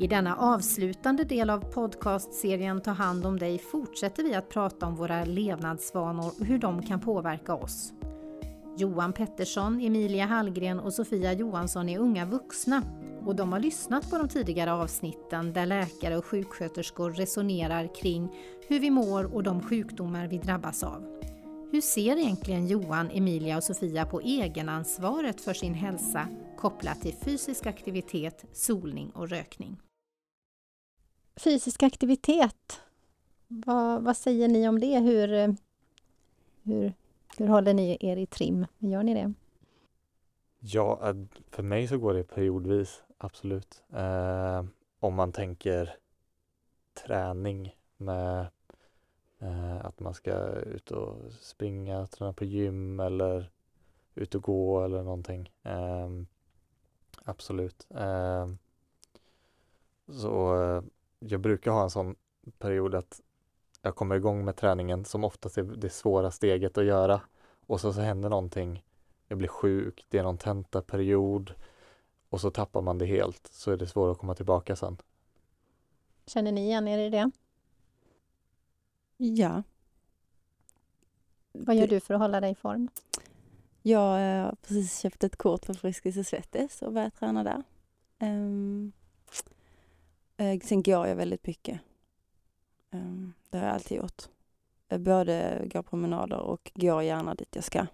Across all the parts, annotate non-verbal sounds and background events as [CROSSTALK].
I denna avslutande del av podcastserien Ta hand om dig fortsätter vi att prata om våra levnadsvanor och hur de kan påverka oss. Johan Pettersson, Emilia Hallgren och Sofia Johansson är unga vuxna och de har lyssnat på de tidigare avsnitten där läkare och sjuksköterskor resonerar kring hur vi mår och de sjukdomar vi drabbas av. Hur ser egentligen Johan, Emilia och Sofia på egenansvaret för sin hälsa kopplat till fysisk aktivitet, solning och rökning? Fysisk aktivitet, vad, vad säger ni om det? Hur, eh, hur, hur håller ni er i trim? Gör ni det? Ja, eh, för mig så går det periodvis, absolut. Eh, om man tänker träning med Eh, att man ska ut och springa, träna på gym eller ut och gå eller någonting. Eh, absolut. Eh, så eh, jag brukar ha en sån period att jag kommer igång med träningen som oftast är det svåra steget att göra och så, så händer någonting. Jag blir sjuk, det är någon tentaperiod och så tappar man det helt så är det svårt att komma tillbaka sen. Känner ni igen er i det? Ja. Vad gör du för att hålla dig i form? Jag har precis köpt ett kort för Friskis och Svettis och börjat träna där. Um, sen går jag väldigt mycket. Um, det har jag alltid gjort. Jag både går promenader och går gärna dit jag ska.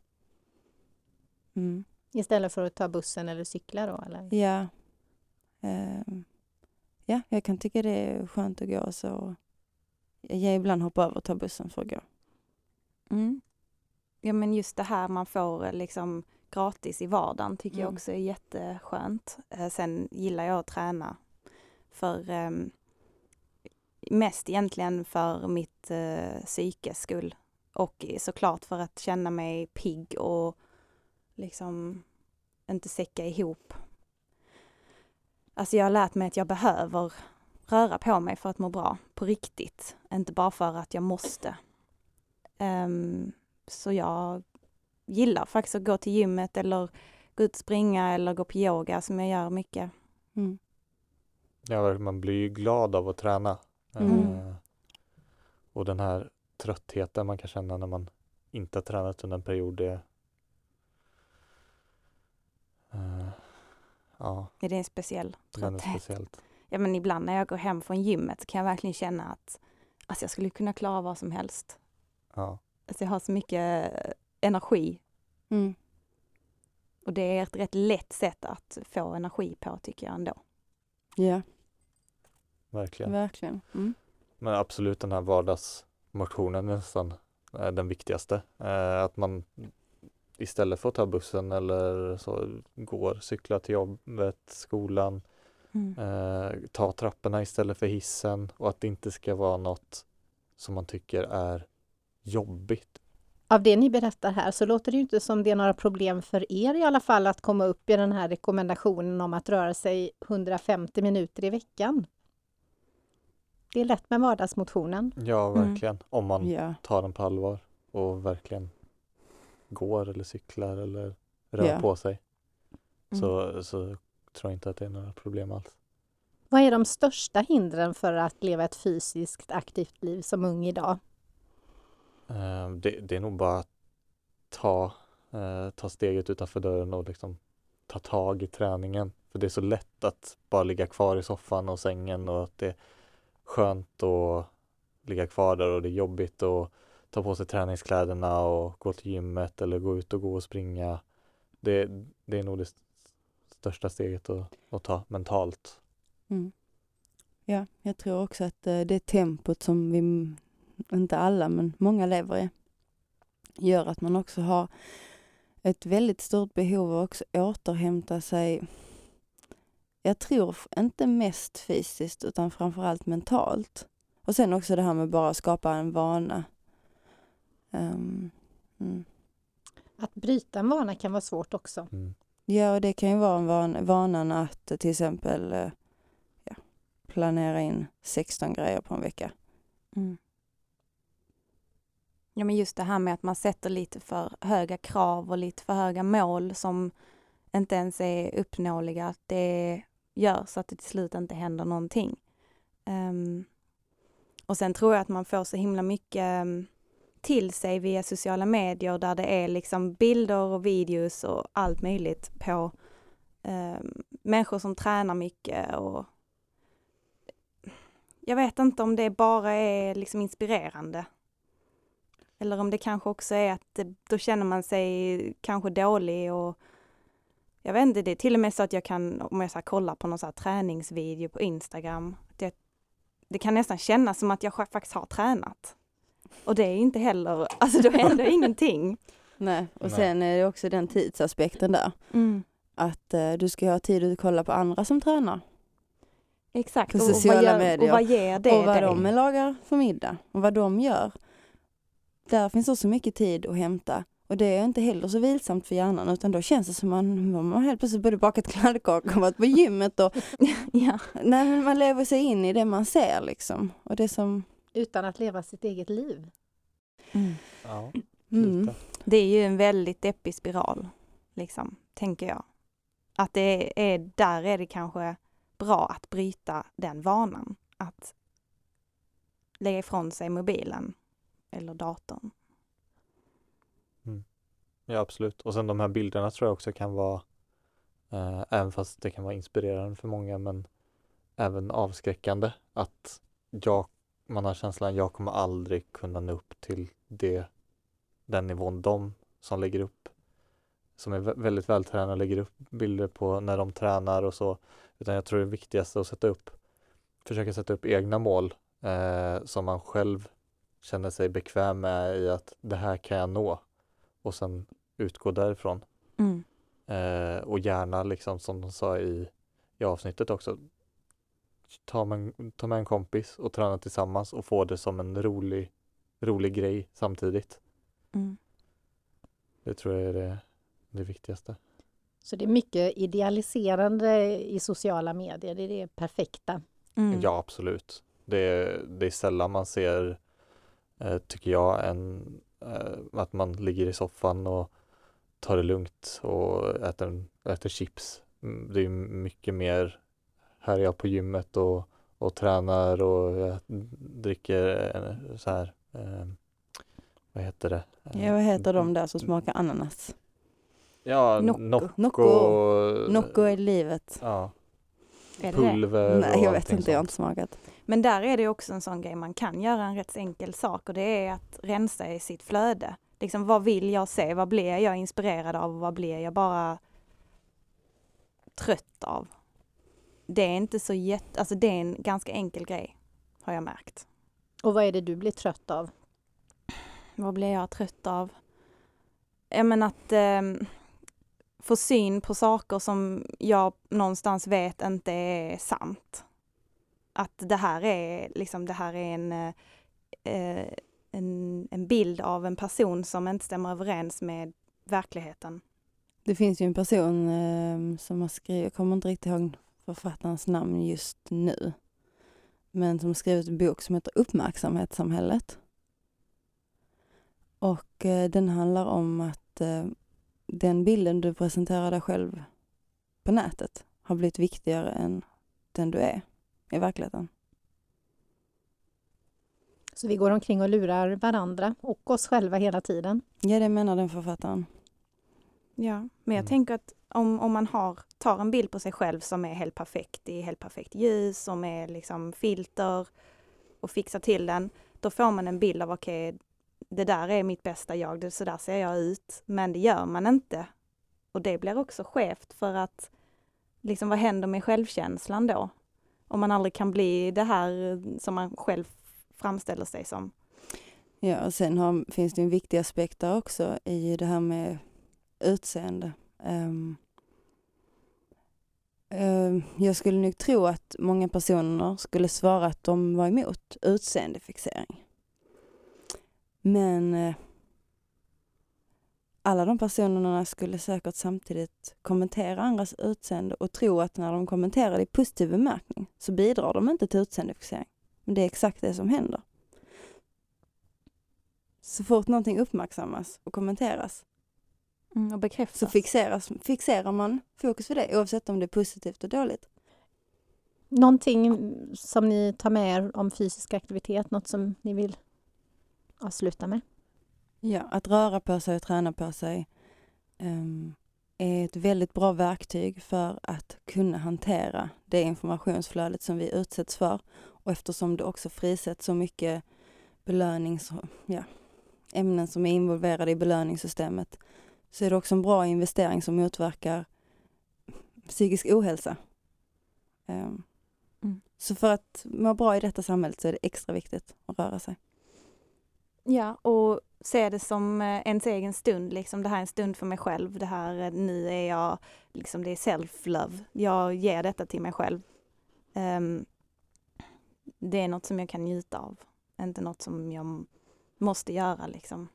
Mm. Istället för att ta bussen eller cykla då? Eller? Ja. Um, ja, jag kan tycka det är skönt att gå så jag ibland hoppa över och ta bussen för att gå. Mm. Ja men just det här man får liksom gratis i vardagen tycker mm. jag också är jätteskönt. Eh, sen gillar jag att träna för um, mest egentligen för mitt uh, psykes skull och såklart för att känna mig pigg och liksom inte säcka ihop. Alltså jag har lärt mig att jag behöver röra på mig för att må bra, på riktigt. Inte bara för att jag måste. Um, så jag gillar faktiskt att gå till gymmet eller gå ut och springa eller gå på yoga som jag gör mycket. Mm. Ja, man blir ju glad av att träna. Mm. Uh, och den här tröttheten man kan känna när man inte har tränat under en period, det uh, ja. Är det en speciell trötthet? Den är speciellt ja men ibland när jag går hem från gymmet så kan jag verkligen känna att alltså jag skulle kunna klara vad som helst. Ja. Alltså jag har så mycket energi. Mm. Och det är ett rätt lätt sätt att få energi på tycker jag ändå. Ja. Verkligen. Verkligen. Mm. Men absolut den här vardagsmotionen är nästan den viktigaste. Eh, att man istället för att ta bussen eller så går, cyklar till jobbet, skolan, Mm. Eh, ta trapporna istället för hissen och att det inte ska vara något som man tycker är jobbigt. Av det ni berättar här så låter det inte som det är några problem för er i alla fall att komma upp i den här rekommendationen om att röra sig 150 minuter i veckan. Det är lätt med vardagsmotionen. Ja, mm. verkligen. Mm. Om man yeah. tar den på allvar och verkligen går eller cyklar eller rör yeah. på sig. Mm. Så, så tror inte att det är några problem alls. Vad är de största hindren för att leva ett fysiskt aktivt liv som ung idag? Eh, det, det, är nog bara att ta, eh, ta steget utanför dörren och liksom ta tag i träningen. För det är så lätt att bara ligga kvar i soffan och sängen och att det är skönt att ligga kvar där och det är jobbigt att ta på sig träningskläderna och gå till gymmet eller gå ut och gå och springa. Det, det är nog det största steget att, att ta mentalt. Mm. Ja, jag tror också att eh, det tempot som vi, inte alla, men många lever i, gör att man också har ett väldigt stort behov av att också återhämta sig. Jag tror inte mest fysiskt utan framförallt mentalt. Och sen också det här med bara att skapa en vana. Um, mm. Att bryta en vana kan vara svårt också. Mm. Ja, och det kan ju vara en van, vanan att till exempel eh, ja, planera in 16 grejer på en vecka. Mm. Ja, men just det här med att man sätter lite för höga krav och lite för höga mål som inte ens är uppnåeliga. Det gör så att det till slut inte händer någonting. Um, och sen tror jag att man får så himla mycket um, till sig via sociala medier där det är liksom bilder och videos och allt möjligt på um, människor som tränar mycket och jag vet inte om det bara är liksom inspirerande. Eller om det kanske också är att det, då känner man sig kanske dålig och jag vet inte, det är till och med så att jag kan, om jag så kollar på någon så träningsvideo på Instagram, det, det kan nästan kännas som att jag faktiskt har tränat. Och det är inte heller, alltså [LAUGHS] då händer ingenting. Nej, och sen är det också den tidsaspekten där. Mm. Att uh, du ska ha tid att kolla på andra som tränar. Exakt, sociala och, vad gör, medier. och vad ger det Och vad dig? de lagar för middag och vad de gör. Där finns också mycket tid att hämta. Och det är inte heller så vilsamt för hjärnan utan då känns det som man, man helt plötsligt både bakat kladdkakor och varit på gymmet och [LAUGHS] ja. nej, men man lever sig in i det man ser liksom. Och det som... Utan att leva sitt eget liv. Mm. Ja, Mm. Det är ju en väldigt deppig spiral, liksom, tänker jag. Att det är, där är det kanske bra att bryta den vanan. Att lägga ifrån sig mobilen eller datorn. Mm. Ja, absolut. Och sen de här bilderna tror jag också kan vara, eh, även fast det kan vara inspirerande för många, men även avskräckande. Att jag, man har känslan jag kommer aldrig kunna nå upp till det, den nivån de som lägger upp, som är väldigt vältränade, lägger upp bilder på när de tränar och så. Utan jag tror det viktigaste är att sätta upp, försöka sätta upp egna mål eh, som man själv känner sig bekväm med i att det här kan jag nå och sen utgå därifrån. Mm. Eh, och gärna liksom som de sa i, i avsnittet också ta med, en- ta med en kompis och träna tillsammans och få det som en rolig, rolig grej samtidigt. Mm. Det tror jag är det, det viktigaste. Så det är mycket idealiserande i sociala medier, det är det perfekta. Mm. Ja, absolut. Det är, det är sällan man ser, eh, tycker jag, en, eh, att man ligger i soffan och tar det lugnt och äter, äter chips. Mm, Det är mycket mer, här är jag på gymmet och, och tränar och jag dricker eh, så här, eh, vad heter det? Ja, vad heter de där som smakar ananas? Ja, Nocco. Nocco. Nocco. Nocco är livet. Ja, Är pulver Nej, jag vet inte, jag har inte smakat. Men där är det också en sån grej, man kan göra en rätt enkel sak och det är att rensa i sitt flöde. Liksom vad vill jag se? Vad blir jag inspirerad av? Vad blir jag bara trött av? Det är inte så jätte, alltså det är en ganska enkel grej, har jag märkt. Och vad är det du blir trött av? Vad blir jag trött av? Jag menar att eh, få syn på saker som jag någonstans vet inte är sant. Att det här är liksom, det här är en, eh, en, en bild av en person som inte stämmer överens med verkligheten. Det finns ju en person eh, som har skrivit, jag kommer inte riktigt ihåg författarens namn just nu, men som har skrivit en bok som heter Uppmärksamhetssamhället. Och eh, den handlar om att eh, den bilden du presenterar dig själv på nätet har blivit viktigare än den du är i verkligheten. Så vi går omkring och lurar varandra och oss själva hela tiden. Ja, det menar den författaren. Ja, men jag Mm. tänker att om, om man har, tar en bild på sig själv som är helt perfekt i helt perfekt ljus, som är liksom filter och fixar till den, då får man en bild av okej, det där är mitt bästa jag, det, så där ser jag ut. Men det gör man inte. Och det blir också skevt för att liksom vad händer med självkänslan då? Om man aldrig kan bli det här som man själv framställer sig som. Ja, och sen har, finns det en viktig aspekt där också i det här med utseende. Um, uh, jag skulle nog tro att många personer skulle svara att de var emot utseendefixering. Men eh, alla de personerna skulle säkert samtidigt kommentera andras utseende och tro att när de kommenterar det i positiv bemärkning så bidrar de inte till utseendefixering. Men det är exakt det som händer. Så fort någonting uppmärksammas och kommenteras Mm, och bekräftas. så fixeras, fixerar man fokus vid det oavsett om det är positivt och dåligt. Någonting som ni tar med er om fysisk aktivitet, något som ni vill avsluta med? Ja, att röra på sig och träna på sig um, är ett väldigt bra verktyg för att kunna hantera det informationsflödet som vi utsätts för. Och eftersom det också frisätts så mycket belönings, ja, ämnen som är involverade i belöningssystemet så är det också en bra investering som motverkar psykisk ohälsa. Um, mm. Så för att må bra i detta samhället så är det extra viktigt att röra sig. Ja, och se det som eh, ens egen stund, liksom det här är en stund för mig själv, det här, eh, nu är jag, liksom det är self-love, jag ger detta till mig själv. Um, det är något som jag kan njuta av, inte något som jag måste göra liksom.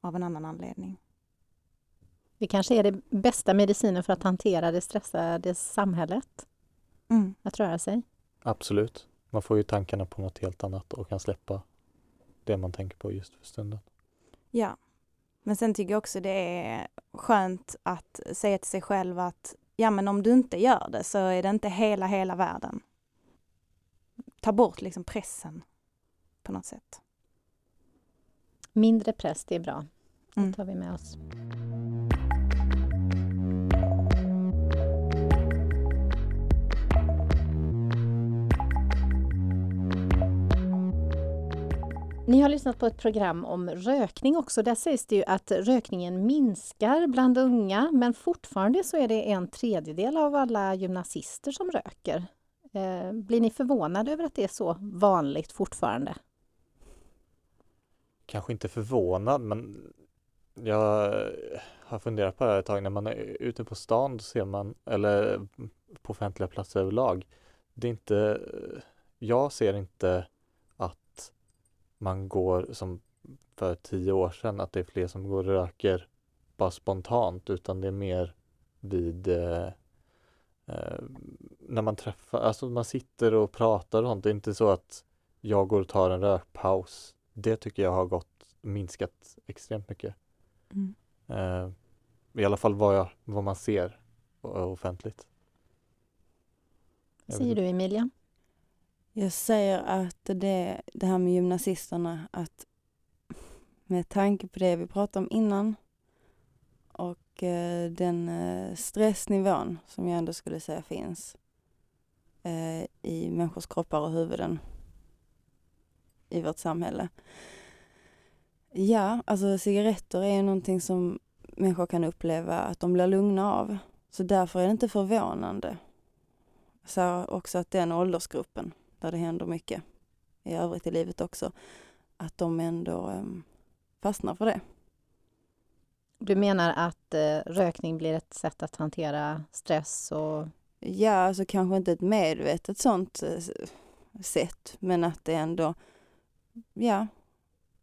Av en annan anledning. Det kanske är det bästa medicinen för att hantera det stressade samhället? Mm. Att röra sig? Absolut. Man får ju tankarna på något helt annat och kan släppa det man tänker på just för stunden. Ja. Men sen tycker jag också det är skönt att säga till sig själv att ja men om du inte gör det så är det inte hela, hela världen. Ta bort liksom pressen på något sätt. Mindre press, det är bra. Det mm. tar vi med oss. Ni har lyssnat på ett program om rökning också. Där sägs det ju att rökningen minskar bland unga men fortfarande så är det en tredjedel av alla gymnasister som röker. Eh, blir ni förvånade över att det är så vanligt fortfarande? Kanske inte förvånad men jag har funderat på det här ett tag. När man är ute på stan ser man, eller på offentliga platser överlag, det är inte, jag ser inte man går som för tio år sedan att det är fler som går och röker bara spontant utan det är mer vid eh, eh, när man träffar, alltså man sitter och pratar och sånt. Det är inte så att jag går och tar en rökpaus. Det tycker jag har gått minskat extremt mycket. Mm. Eh, I alla fall vad, jag, vad man ser offentligt. Vad säger du Emilia? Jag säger att det, det här med gymnasisterna, att med tanke på det vi pratade om innan och eh, den eh, stressnivån som jag ändå skulle säga finns eh, i människors kroppar och huvuden i vårt samhälle. Ja, alltså cigaretter är ju någonting som människor kan uppleva att de blir lugna av. Så därför är det inte förvånande. Så också att den åldersgruppen där det händer mycket i övrigt i livet också, att de ändå um, fastnar för det. Du menar att eh, rökning blir ett sätt att hantera stress och... Ja, alltså kanske inte ett medvetet sånt eh, sätt, men att det ändå, ja,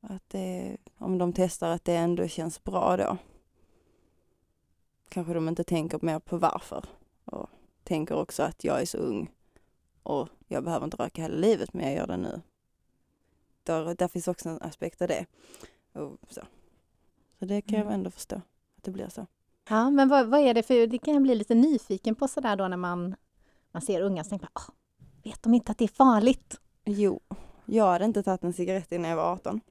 att det, om de testar att det ändå känns bra då. Kanske de inte tänker mer på varför och tänker också att jag är så ung och jag behöver inte röka hela livet men jag gör det nu. Där, där finns också en aspekt av det. Och så. så det kan mm. jag ändå förstå, att det blir så. Ja, men vad, vad är det för, det kan jag bli lite nyfiken på sådär då när man, man ser unga så tänker man, oh, vet de inte att det är farligt? Jo, jag hade inte tagit en cigarett innan jag var 18.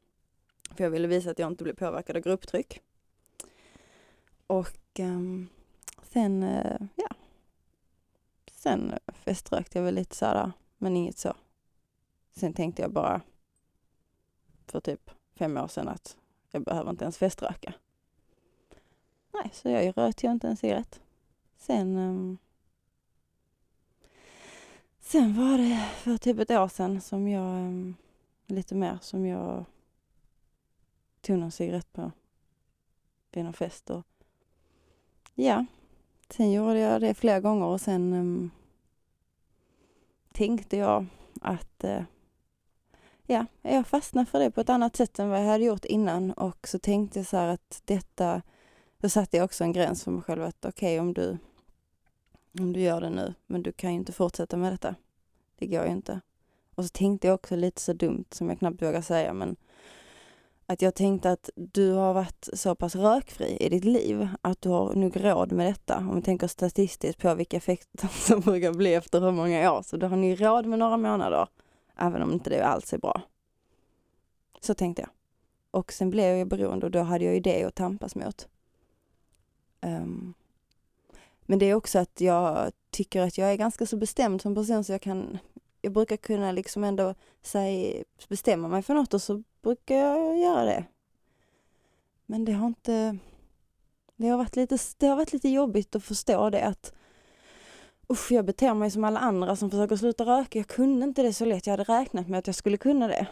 För jag ville visa att jag inte blev påverkad av grupptryck. Och um, sen, uh, ja, Sen feströkte jag väl lite sådär, men inget så. Sen tänkte jag bara för typ fem år sedan att jag behöver inte ens feströka. Nej, så jag rökte ju inte en cigarett. Sen um, Sen var det för typ ett år sedan som jag, um, lite mer, som jag tog någon cigarett på vid någon fest och ja, Sen gjorde jag det flera gånger och sen um, tänkte jag att uh, ja, jag fastnade för det på ett annat sätt än vad jag hade gjort innan och så tänkte jag så här att detta, då satte jag också en gräns för mig själv att okej okay, om du om du gör det nu, men du kan ju inte fortsätta med detta. Det går ju inte. Och så tänkte jag också lite så dumt som jag knappt vågar säga, men att jag tänkte att du har varit så pass rökfri i ditt liv att du har nog råd med detta. Om vi tänker statistiskt på vilka effekter [LAUGHS] som brukar bli efter hur många år. Så då har ni råd med några månader, även om inte det alls är bra. Så tänkte jag. Och sen blev jag ju beroende och då hade jag ju det att tampas mot. Um, men det är också att jag tycker att jag är ganska så bestämd som person så jag kan jag brukar kunna liksom ändå säga, bestämma mig för något och så brukar jag göra det. Men det har inte... Det har varit lite, det har varit lite jobbigt att förstå det att usch, jag beter mig som alla andra som försöker sluta röka. Jag kunde inte det så lätt. Jag hade räknat med att jag skulle kunna det.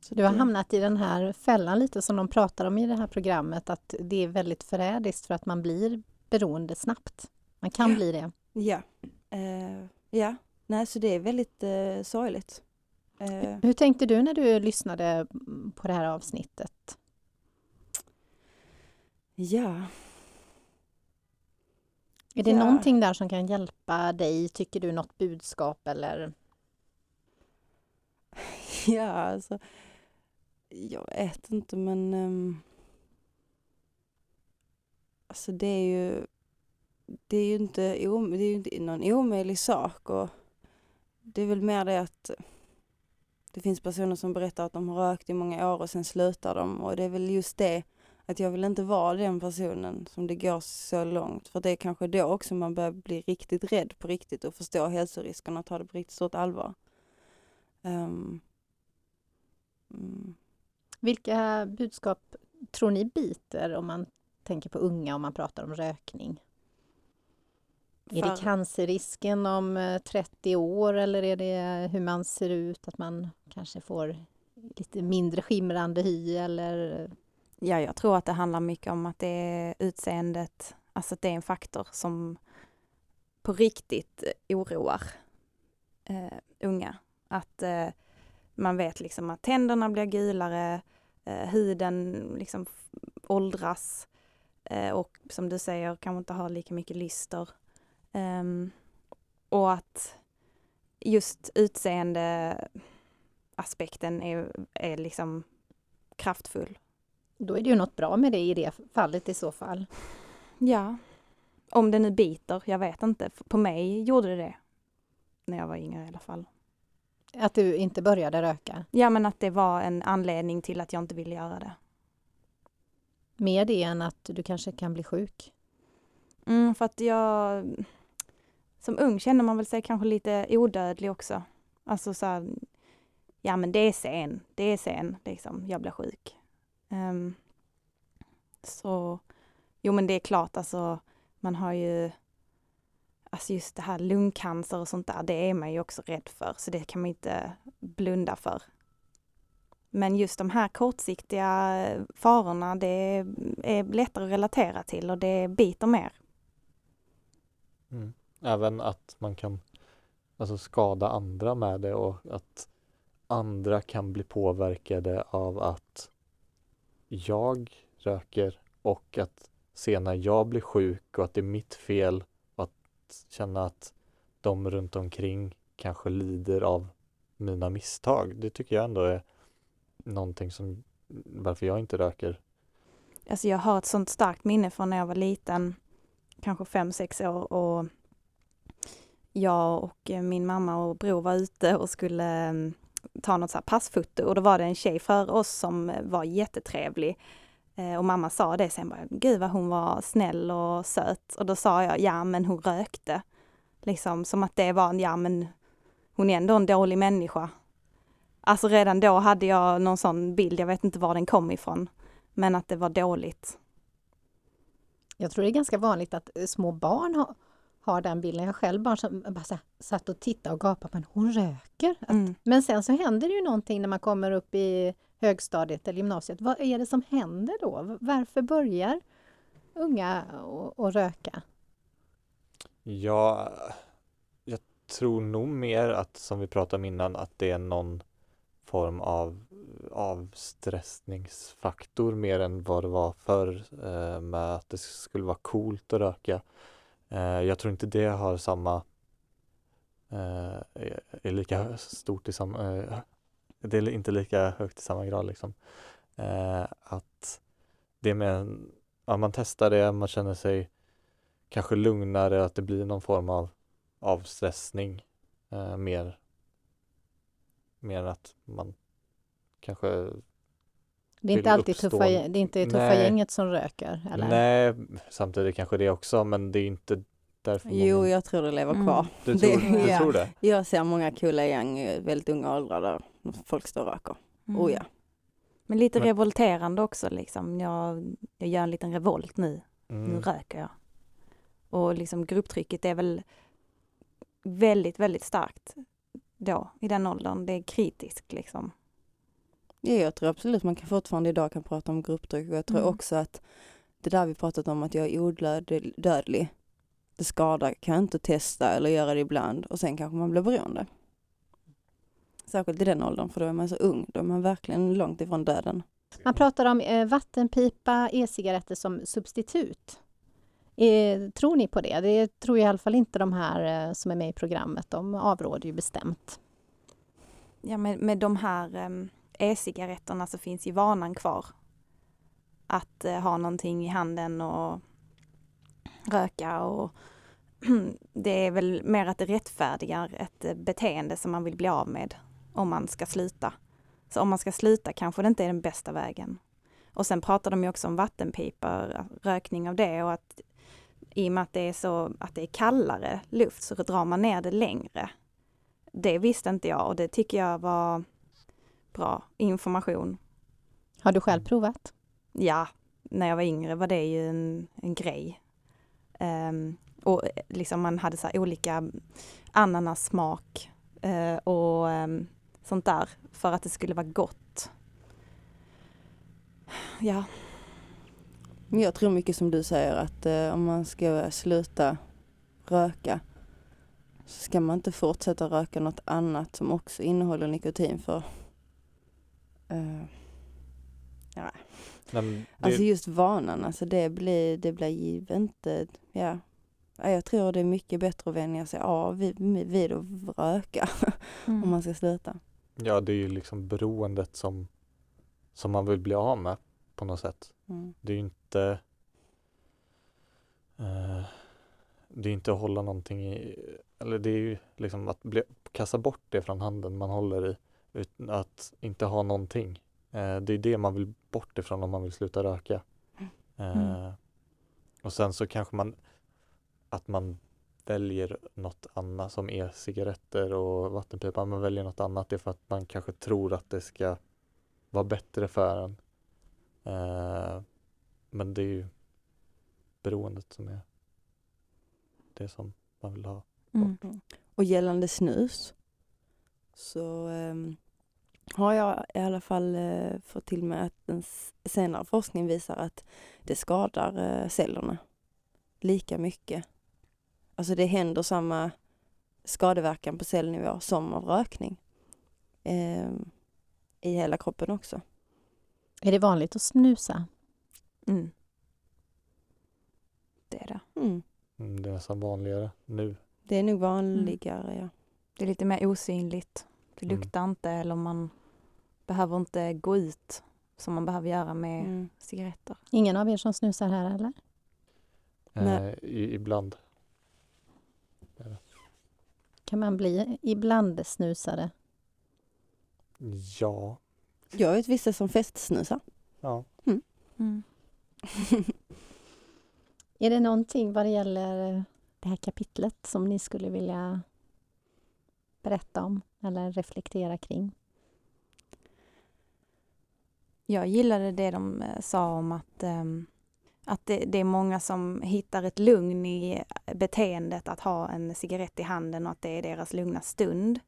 Så du har hamnat i den här fällan lite som de pratar om i det här programmet, att det är väldigt förrädiskt för att man blir beroende snabbt. Man kan ja. bli det. Ja. Uh, ja, nej så det är väldigt uh, sorgligt. Uh. Hur tänkte du när du lyssnade på det här avsnittet? Ja. Är det ja. någonting där som kan hjälpa dig? Tycker du något budskap eller? [LAUGHS] Ja, alltså. Jag vet inte men um, Alltså det är ju det är ju inte, det är ju inte någon omöjlig sak och det är väl mer det att det finns personer som berättar att de har rökt i många år och sen slutar de och det är väl just det att jag vill inte vara den personen som det går så långt för det är kanske då också man börjar bli riktigt rädd på riktigt och förstå hälsoriskerna och ta det på riktigt stort allvar. Um, mm. Vilka budskap tror ni biter om man tänker på unga om man pratar om rökning? Är det cancerrisken om 30 eh, år eller är det hur man ser ut, att man kanske får lite mindre skimrande hy eller? Ja, jag tror att det handlar mycket om att det är utseendet, alltså att det är en faktor som på riktigt oroar eh, unga. Att eh, man vet liksom att tänderna blir gulare, eh, huden liksom åldras eh, och som du säger kanske inte har lika mycket lyster. Um, och att just utseende aspekten är, är liksom kraftfull. Då är det ju något bra med det i det fallet i så fall. Ja. Om det nu biter, jag vet inte. På mig gjorde det det. När jag var yngre i alla fall. Att du inte började röka? Ja, men att det var en anledning till att jag inte ville göra det. Mer det än att du kanske kan bli sjuk? Mm, för att jag som ung känner man väl sig kanske lite odödlig också. Alltså så här, ja men det är sen, det är sen liksom, jag blir sjuk. Um, så, jo men det är klart alltså, man har ju, alltså just det här lungcancer och sånt där, det är man ju också rädd för, så det kan man inte blunda för. Men just de här kortsiktiga farorna, det är lättare att relatera till och det biter mer. Mm. Även att man kan alltså skada andra med det och att andra kan bli påverkade av att jag röker och att se när jag blir sjuk och att det är mitt fel och att känna att de runt omkring kanske lider av mina misstag. Det tycker jag ändå är någonting som varför jag inte röker. Alltså jag har ett sånt starkt minne från när jag var liten, kanske fem, sex år och jag och eh, min mamma och bror var ute och skulle mm, ta något så passfoto och då var det en tjej för oss som eh, var jättetrevlig. Eh, och mamma sa det sen bara, gud vad hon var snäll och söt. Och då sa jag, ja men hon rökte. Liksom som att det var, ja men hon är ändå en dålig människa. Alltså redan då hade jag någon sån bild, jag vet inte var den kom ifrån. Men att det var dåligt. Jag tror det är ganska vanligt att små barn har, har den bilden. Jag själv barn som bara så, satt och tittade och gapade, men hon röker. Att, mm. Men sen så händer det ju någonting när man kommer upp i högstadiet eller gymnasiet. Vad är det som händer då? Varför börjar unga att röka? Ja, jag tror nog mer att, som vi pratade om innan, att det är någon form av avstressningsfaktor mer än vad det var förr eh, med att det skulle vara coolt att röka. Eh, jag tror inte det har samma eh, är lika stort i samma, eh, det är inte lika högt i samma grad liksom. Eh, att det med, ja, man testar det, man känner sig kanske lugnare, att det blir någon form av avstressning eh, mer, mer att man kanske Det är inte alltid uppstå- tuffa, det är inte tuffa Nej. gänget som röker? Eller? Nej, samtidigt kanske det också, men det är inte därför Jo, många... jag tror det lever Mm. kvar. Du det- tror, du ja. tror det? Jag ser många coola gäng i väldigt unga åldrar där folk står och röker. Mm. Oh ja. Men lite Men- revolterande också liksom. Jag, jag gör en liten revolt nu. Nu Mm. röker jag. Och liksom grupptrycket är väl väldigt, väldigt starkt då, i den åldern. Det är kritiskt liksom. Ja, jag tror absolut man kan fortfarande idag kan prata om grupptryck och jag tror Mm. också att det där vi pratat om att jag är odödlig, det skadar, kan jag inte testa eller göra det ibland och sen kanske man blir beroende. Särskilt i den åldern för då är man så ung, då är man verkligen långt ifrån döden. Man pratar om eh, vattenpipa, e-cigaretter som substitut. Eh, tror ni på det? Det tror i alla fall inte de här eh, som är med i programmet. De avråder ju bestämt. Ja, med, med de här ehm, e-cigaretterna så finns ju vanan kvar. Att eh, ha någonting i handen och röka och [CLEARS THROAT] det är väl mer att det rättfärdigar ett eh, beteende som man vill bli av med om man ska sluta. Så om man ska sluta kanske det inte är den bästa vägen. Och sen pratar de ju också om vattenpipor, rökning av det och att i och med att det är så att det är kallare luft så drar man ner det längre. Det visste inte jag och det tycker jag var bra information. Har du själv provat? Ja, när jag var yngre var det ju en, en grej. Ehm, och eh, liksom man hade så olika ananassmak eh, och ehm, sånt där för att det skulle vara gott. Ja, jag tror mycket som du säger att eh, om man ska sluta röka så ska man inte fortsätta röka något annat som också innehåller nikotin för eh, Nej, men det, Alltså just vanan, alltså det blir, det blir ja. Ja, Jag tror det är mycket bättre att vänja sig av vid, vid att röka [LAUGHS] Mm. om man ska sluta. ja, det är ju liksom beroendet som, som man vill bli av med på något sätt. Mm. Det är ju inte eh, Det är inte att hålla någonting i Eller det är ju liksom att bli, kasta bort det från handen man håller i utan att inte ha någonting. Eh, det är det man vill bort ifrån om man vill sluta röka. Eh, Mm. Och sen så kanske man att man väljer något annat som e-cigaretter och vattenpipa. Man väljer något annat det är för att man kanske tror att det ska vara bättre för en. Eh, men det är ju beroendet som är det som man vill ha. Mm. Och gällande snus så ehm, har jag i alla fall eh, fått till mig att en s- senare forskning visar att det skadar eh, cellerna lika mycket. Alltså det händer samma skadeverkan på cellnivå som av rökning. Ehm, I hela kroppen också. Är det vanligt att snusa? Mm. Det är det. Mm. Mm, det är nästan vanligare nu. Det är nog vanligare, ja. Det är lite mer osynligt. Det Mm. luktar inte eller man behöver inte gå ut som man behöver göra med Mm. cigaretter. Ingen av er som snusar här eller? Nej. Eh, i, ibland. Kan man bli ibland snusare? Ja. Jag vet vissa som festsnusar. ja. Mm. [LAUGHS] Är det någonting vad det gäller det här kapitlet som ni skulle vilja berätta om eller reflektera kring? Jag gillade det de eh, sa om att, ehm, att det, det är många som hittar ett lugn i beteendet att ha en cigarett i handen och att det är deras lugna stund.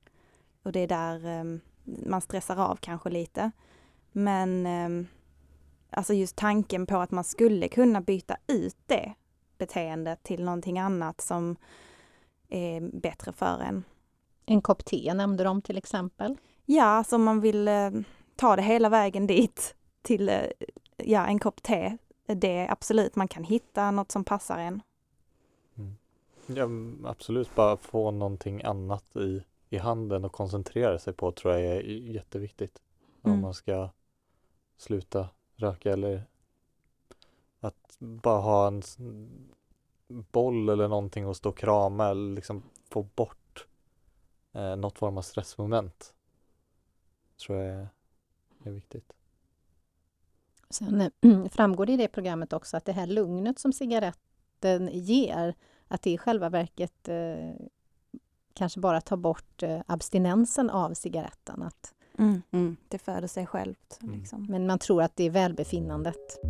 Och det är där ehm, man stressar av kanske lite. Men ehm, alltså just tanken på att man skulle kunna byta ut det beteendet till någonting annat som är bättre för en. En kopp te nämnde de till exempel. Ja, alltså om man vill eh, ta det hela vägen dit till eh, ja, en kopp te. Det är absolut, man kan hitta något som passar en. Mm. ja, absolut bara få någonting annat i i handen och koncentrera sig på tror jag är jätteviktigt. Mm. Om man ska sluta röka eller att bara ha en boll eller någonting och stå och krama eller liksom få bort eh, något form av stressmoment. Tror jag är, är viktigt. Sen eh, [CLEARS THROAT] framgår det i det programmet också att det här lugnet som cigaretten ger, att det i själva verket eh, kanske bara tar bort eh, abstinensen av cigaretten. Att, Mm. Mm. Det föder sig självt. Mm. Liksom. men man tror att det är välbefinnandet.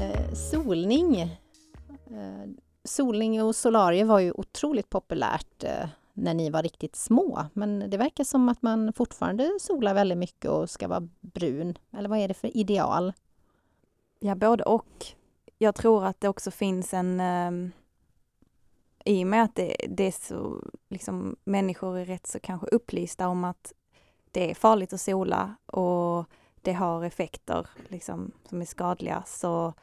Eh, solning. Eh, solning och solarier var ju otroligt populärt när ni var riktigt små. Men det verkar som att man fortfarande solar väldigt mycket och ska vara brun. Eller vad är det för ideal? Ja, både och. Jag tror att det också finns en... Eh, I och med att det, det är så, liksom, människor är rätt så kanske upplysta om att det är farligt att sola och det har effekter liksom, som är skadliga, så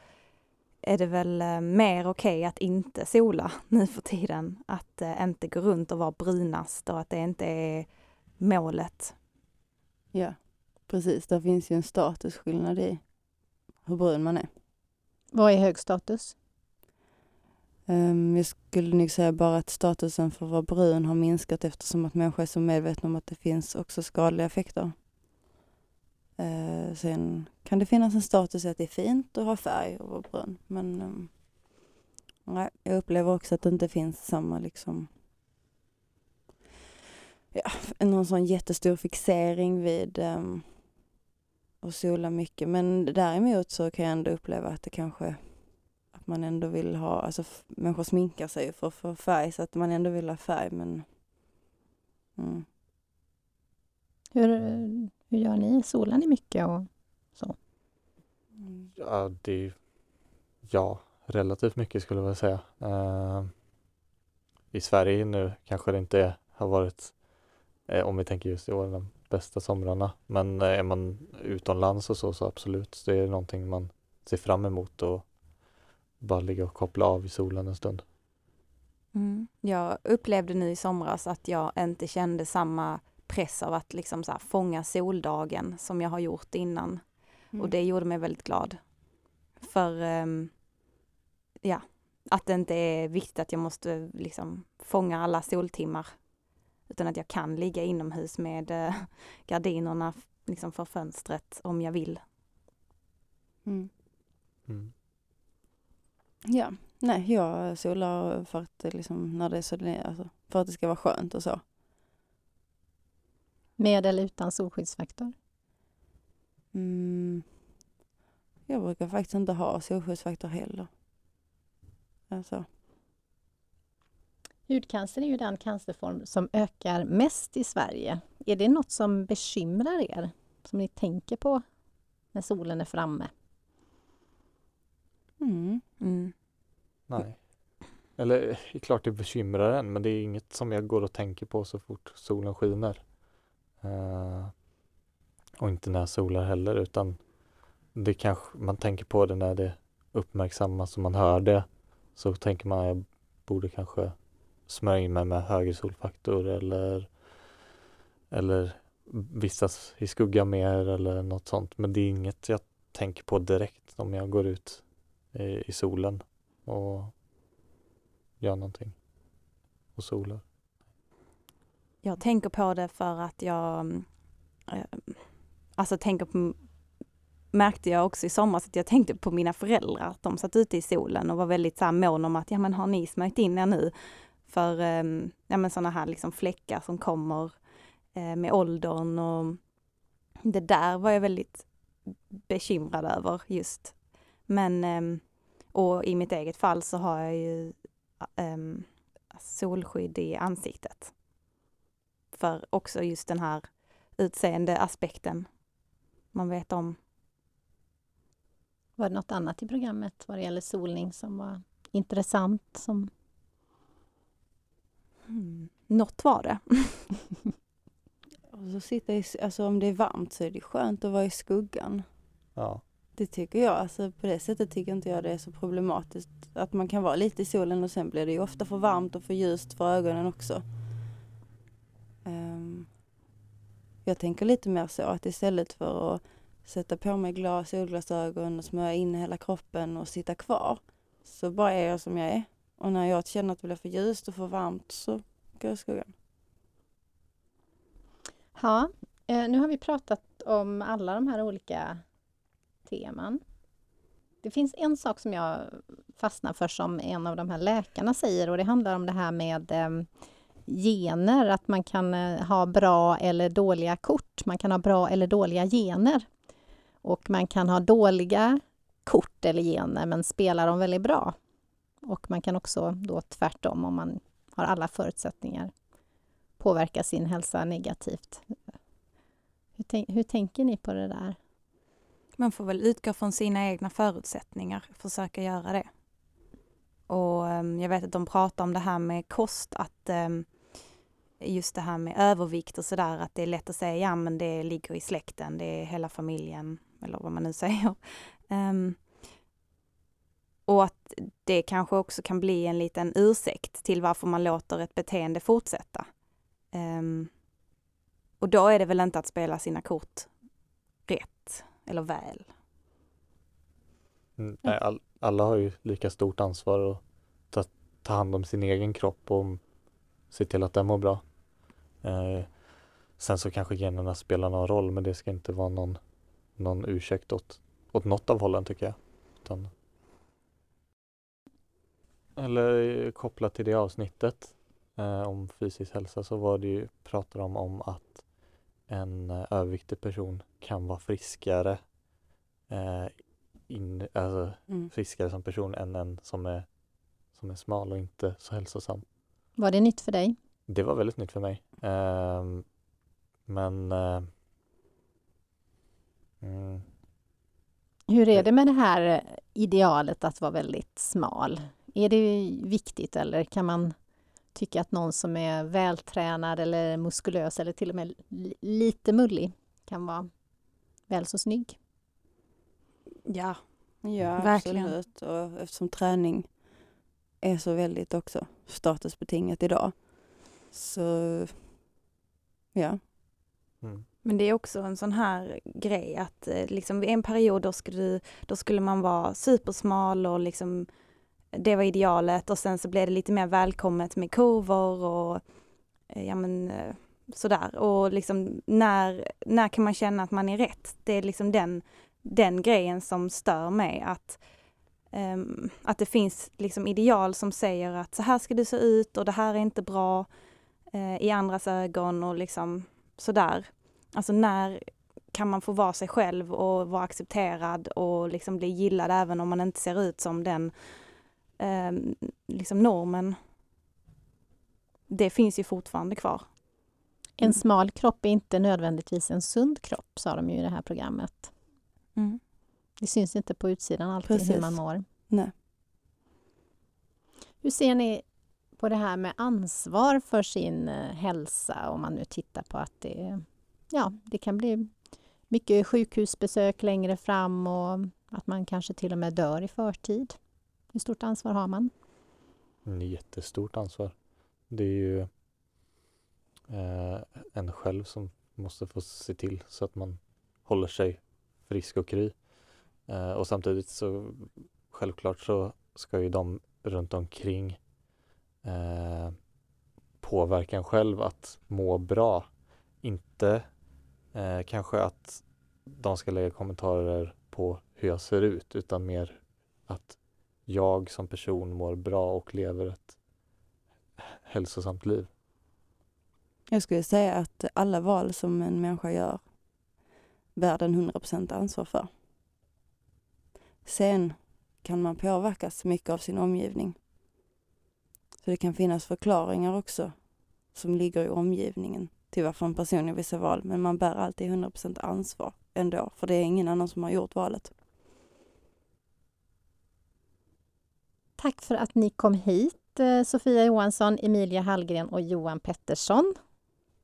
är det väl eh, mer okej att inte sola [LAUGHS] nu för tiden. Att eh, inte gå runt och vara brunast och att det inte är målet. Ja, precis. Det finns ju en statusskillnad i hur brun man är. Vad är hög status? Ehm, jag skulle nog säga bara att statusen för att vara brun har minskat eftersom att människor är så medvetna om att det finns också skadliga effekter. Eh, sen kan det finnas en status i att det är fint att ha färg och vara brun. Men eh, nej, jag upplever också att det inte finns samma liksom ja, någon sån jättestor fixering vid eh, att sola mycket. Men däremot så kan jag ändå uppleva att det kanske att man ändå vill ha, alltså människor sminkar sig ju för att få färg så att man ändå vill ha färg men mm. Hur, hur gör ni? Solar ni mycket? Och... Mm. Ja, det är ja, relativt mycket skulle jag säga. Eh, I Sverige nu kanske det inte är, har varit, eh, om vi tänker just i år, de bästa somrarna. Men eh, är man utomlands och så, så absolut, det är någonting man ser fram emot och bara ligga och koppla av i solen en stund. Mm. Jag upplevde nu i somras att jag inte kände samma press av att liksom så här fånga soldagen som jag har gjort innan. Mm. Och det gjorde mig väldigt glad. För ehm, ja, att det inte är viktigt att jag måste liksom fånga alla soltimmar. Utan att jag kan ligga inomhus med eh, [LAUGHS] gardinerna liksom för fönstret om jag vill. Mm. Mm. Ja, nej jag solar för att det liksom när det är så, alltså, för att det ska vara skönt och så. Med eller utan solskyddsfaktor? Mm. Jag brukar faktiskt inte ha solskyddsfaktor heller. Alltså, Hudcancer är ju den cancerform som ökar mest i Sverige. Är det något som bekymrar er? Som ni tänker på när solen är framme? mm. Mm. Nej. Eller det är klart det bekymrar en men det är inget som jag går och tänker på så fort solen skiner. Eh, och inte när jag solar heller utan det kanske, man tänker på det när det uppmärksammas och man hör det. Så tänker man jag borde kanske smörja in mig med högre solfaktor eller eller vistas i skugga mer eller något sånt. Men det är inget jag tänker på direkt om jag går ut i, i solen och gör någonting och solar. Jag tänker på det för att jag eh, alltså tänker på märkte jag också i somras att jag tänkte på mina föräldrar, att de satt ute i solen och var väldigt så här mån om att, ja men har ni smörjt in er nu? För eh, ja men sådana här liksom fläckar som kommer eh, med åldern och det där var jag väldigt bekymrad över just. Men, ehm, och i mitt eget fall så har jag ju ehm, solskydd i ansiktet. För också just den här utseende aspekten man vet om. Var det något annat i programmet vad det gäller solning som var intressant? Som... Mm. Något var det. [LAUGHS] Och så sitta i, alltså om det är varmt så är det skönt att vara i skuggan. Ja. Det tycker jag. Alltså på det sättet tycker inte jag det är så problematiskt. Att man kan vara lite i solen och sen blir det ju ofta för varmt och för ljust för ögonen också. Um, jag tänker lite mer så att istället för att sätta på mig glas, solglasögon och smörja in hela kroppen och sitta kvar så bara är jag som jag är. Och när jag känner att det blir för ljust och för varmt så går jag i skuggan. Ja, eh, nu har vi pratat om alla de här olika teman. Det finns en sak som jag fastnar för som en av de här läkarna säger och det handlar om det här med eh, gener, att man kan eh, ha bra eller dåliga kort. Man kan ha bra eller dåliga gener. Och man kan ha dåliga kort eller gener men spela dem väldigt bra. Och man kan också då tvärtom, om man har alla förutsättningar, påverka sin hälsa negativt. Hur, hur tänker ni på det där? Man får väl utgå från sina egna förutsättningar, försöka göra det. Och ehm, jag vet att de pratar om det här med kost, att um, just det här med övervikt och sådär, att det är lätt att säga ja men det ligger i släkten, det är hela familjen, eller vad man nu [LAUGHS] säger. Um, och att det kanske också kan bli en liten ursäkt till varför man låter ett beteende fortsätta. Um, och då är det väl inte att spela sina kort rätt eller väl. Mm, nej, all, alla har ju lika stort ansvar att ta, ta hand om sin egen kropp och se till att den mår bra. Eh, sen så kanske generna spelar någon roll men det ska inte vara någon, någon ursäkt åt, åt något av hållen tycker jag. Utan, eller kopplat till det avsnittet eh, om fysisk hälsa så var det ju, pratade de om att en eh, överviktig person kan vara friskare eh, in, alltså, mm. friskare som person än en som är, som är smal och inte så hälsosam. Var det nytt för dig? Det var väldigt nytt för mig. Eh, men eh, mm. Hur är det med det här idealet att vara väldigt smal? Är det viktigt eller kan man tycka att någon som är vältränad eller muskulös eller till och med lite mullig kan vara väl så snygg? Ja, ja Verkligen. absolut. Och eftersom träning är så väldigt också statusbetingat idag så ja. Mm. Men det är också en sån här grej att eh, liksom vid en period då skulle, då skulle man vara supersmal och liksom det var idealet och sen så blev det lite mer välkommet med kurvor och eh, ja men eh, sådär och liksom när, när kan man känna att man är rätt? Det är liksom den, den grejen som stör mig att um, att det finns liksom ideal som säger att så här ska du se ut och det här är inte bra uh, i andras ögon och liksom sådär. Alltså när kan man få vara sig själv och vara accepterad och liksom bli gillad även om man inte ser ut som den eh, liksom normen, det finns ju fortfarande kvar. En smal kropp är inte nödvändigtvis en sund kropp, sa de ju i det här programmet. Mm. Det syns inte på utsidan alltid Precis. hur man mår. Nej. Hur ser ni på det här med ansvar för sin eh, hälsa om man nu tittar på att det, ja, det kan bli mycket sjukhusbesök längre fram och att man kanske till och med dör i förtid? Hur stort ansvar har man? Jättestort ansvar. Det är ju eh, en själv som måste få se till så att man håller sig frisk och kry. Eh, och samtidigt så självklart så ska ju de runt omkring eh, själv att må bra. Inte eh, kanske att de ska lägga kommentarer på hur jag ser ut utan mer att jag som person mår bra och lever ett hälsosamt liv. Jag skulle säga att alla val som en människa gör bär den 100% ansvar för. Sen kan man påverkas mycket av sin omgivning. Så det kan finnas förklaringar också som ligger i omgivningen till varför en person gör vissa val, men man bär alltid 100% ansvar ändå, för det är ingen annan som har gjort valet. Tack för att ni kom hit, eh, Sofia Johansson, Emilia Hallgren och Johan Pettersson.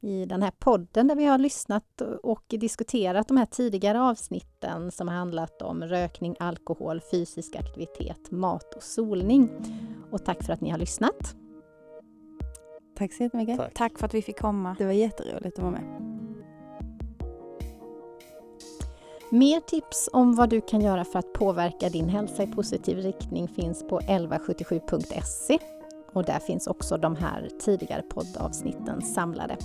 i den här podden där vi har lyssnat och diskuterat de här tidigare avsnitten som handlat om rökning, alkohol, fysisk aktivitet, mat och solning. Och tack för att ni har lyssnat. Tack så jättemycket. Tack. Tack för att vi fick komma. Det var jätteroligt att vara med. Mer tips om vad du kan göra för att påverka din hälsa i positiv riktning finns på 1177.se och där finns också de här tidigare poddavsnitten samlade.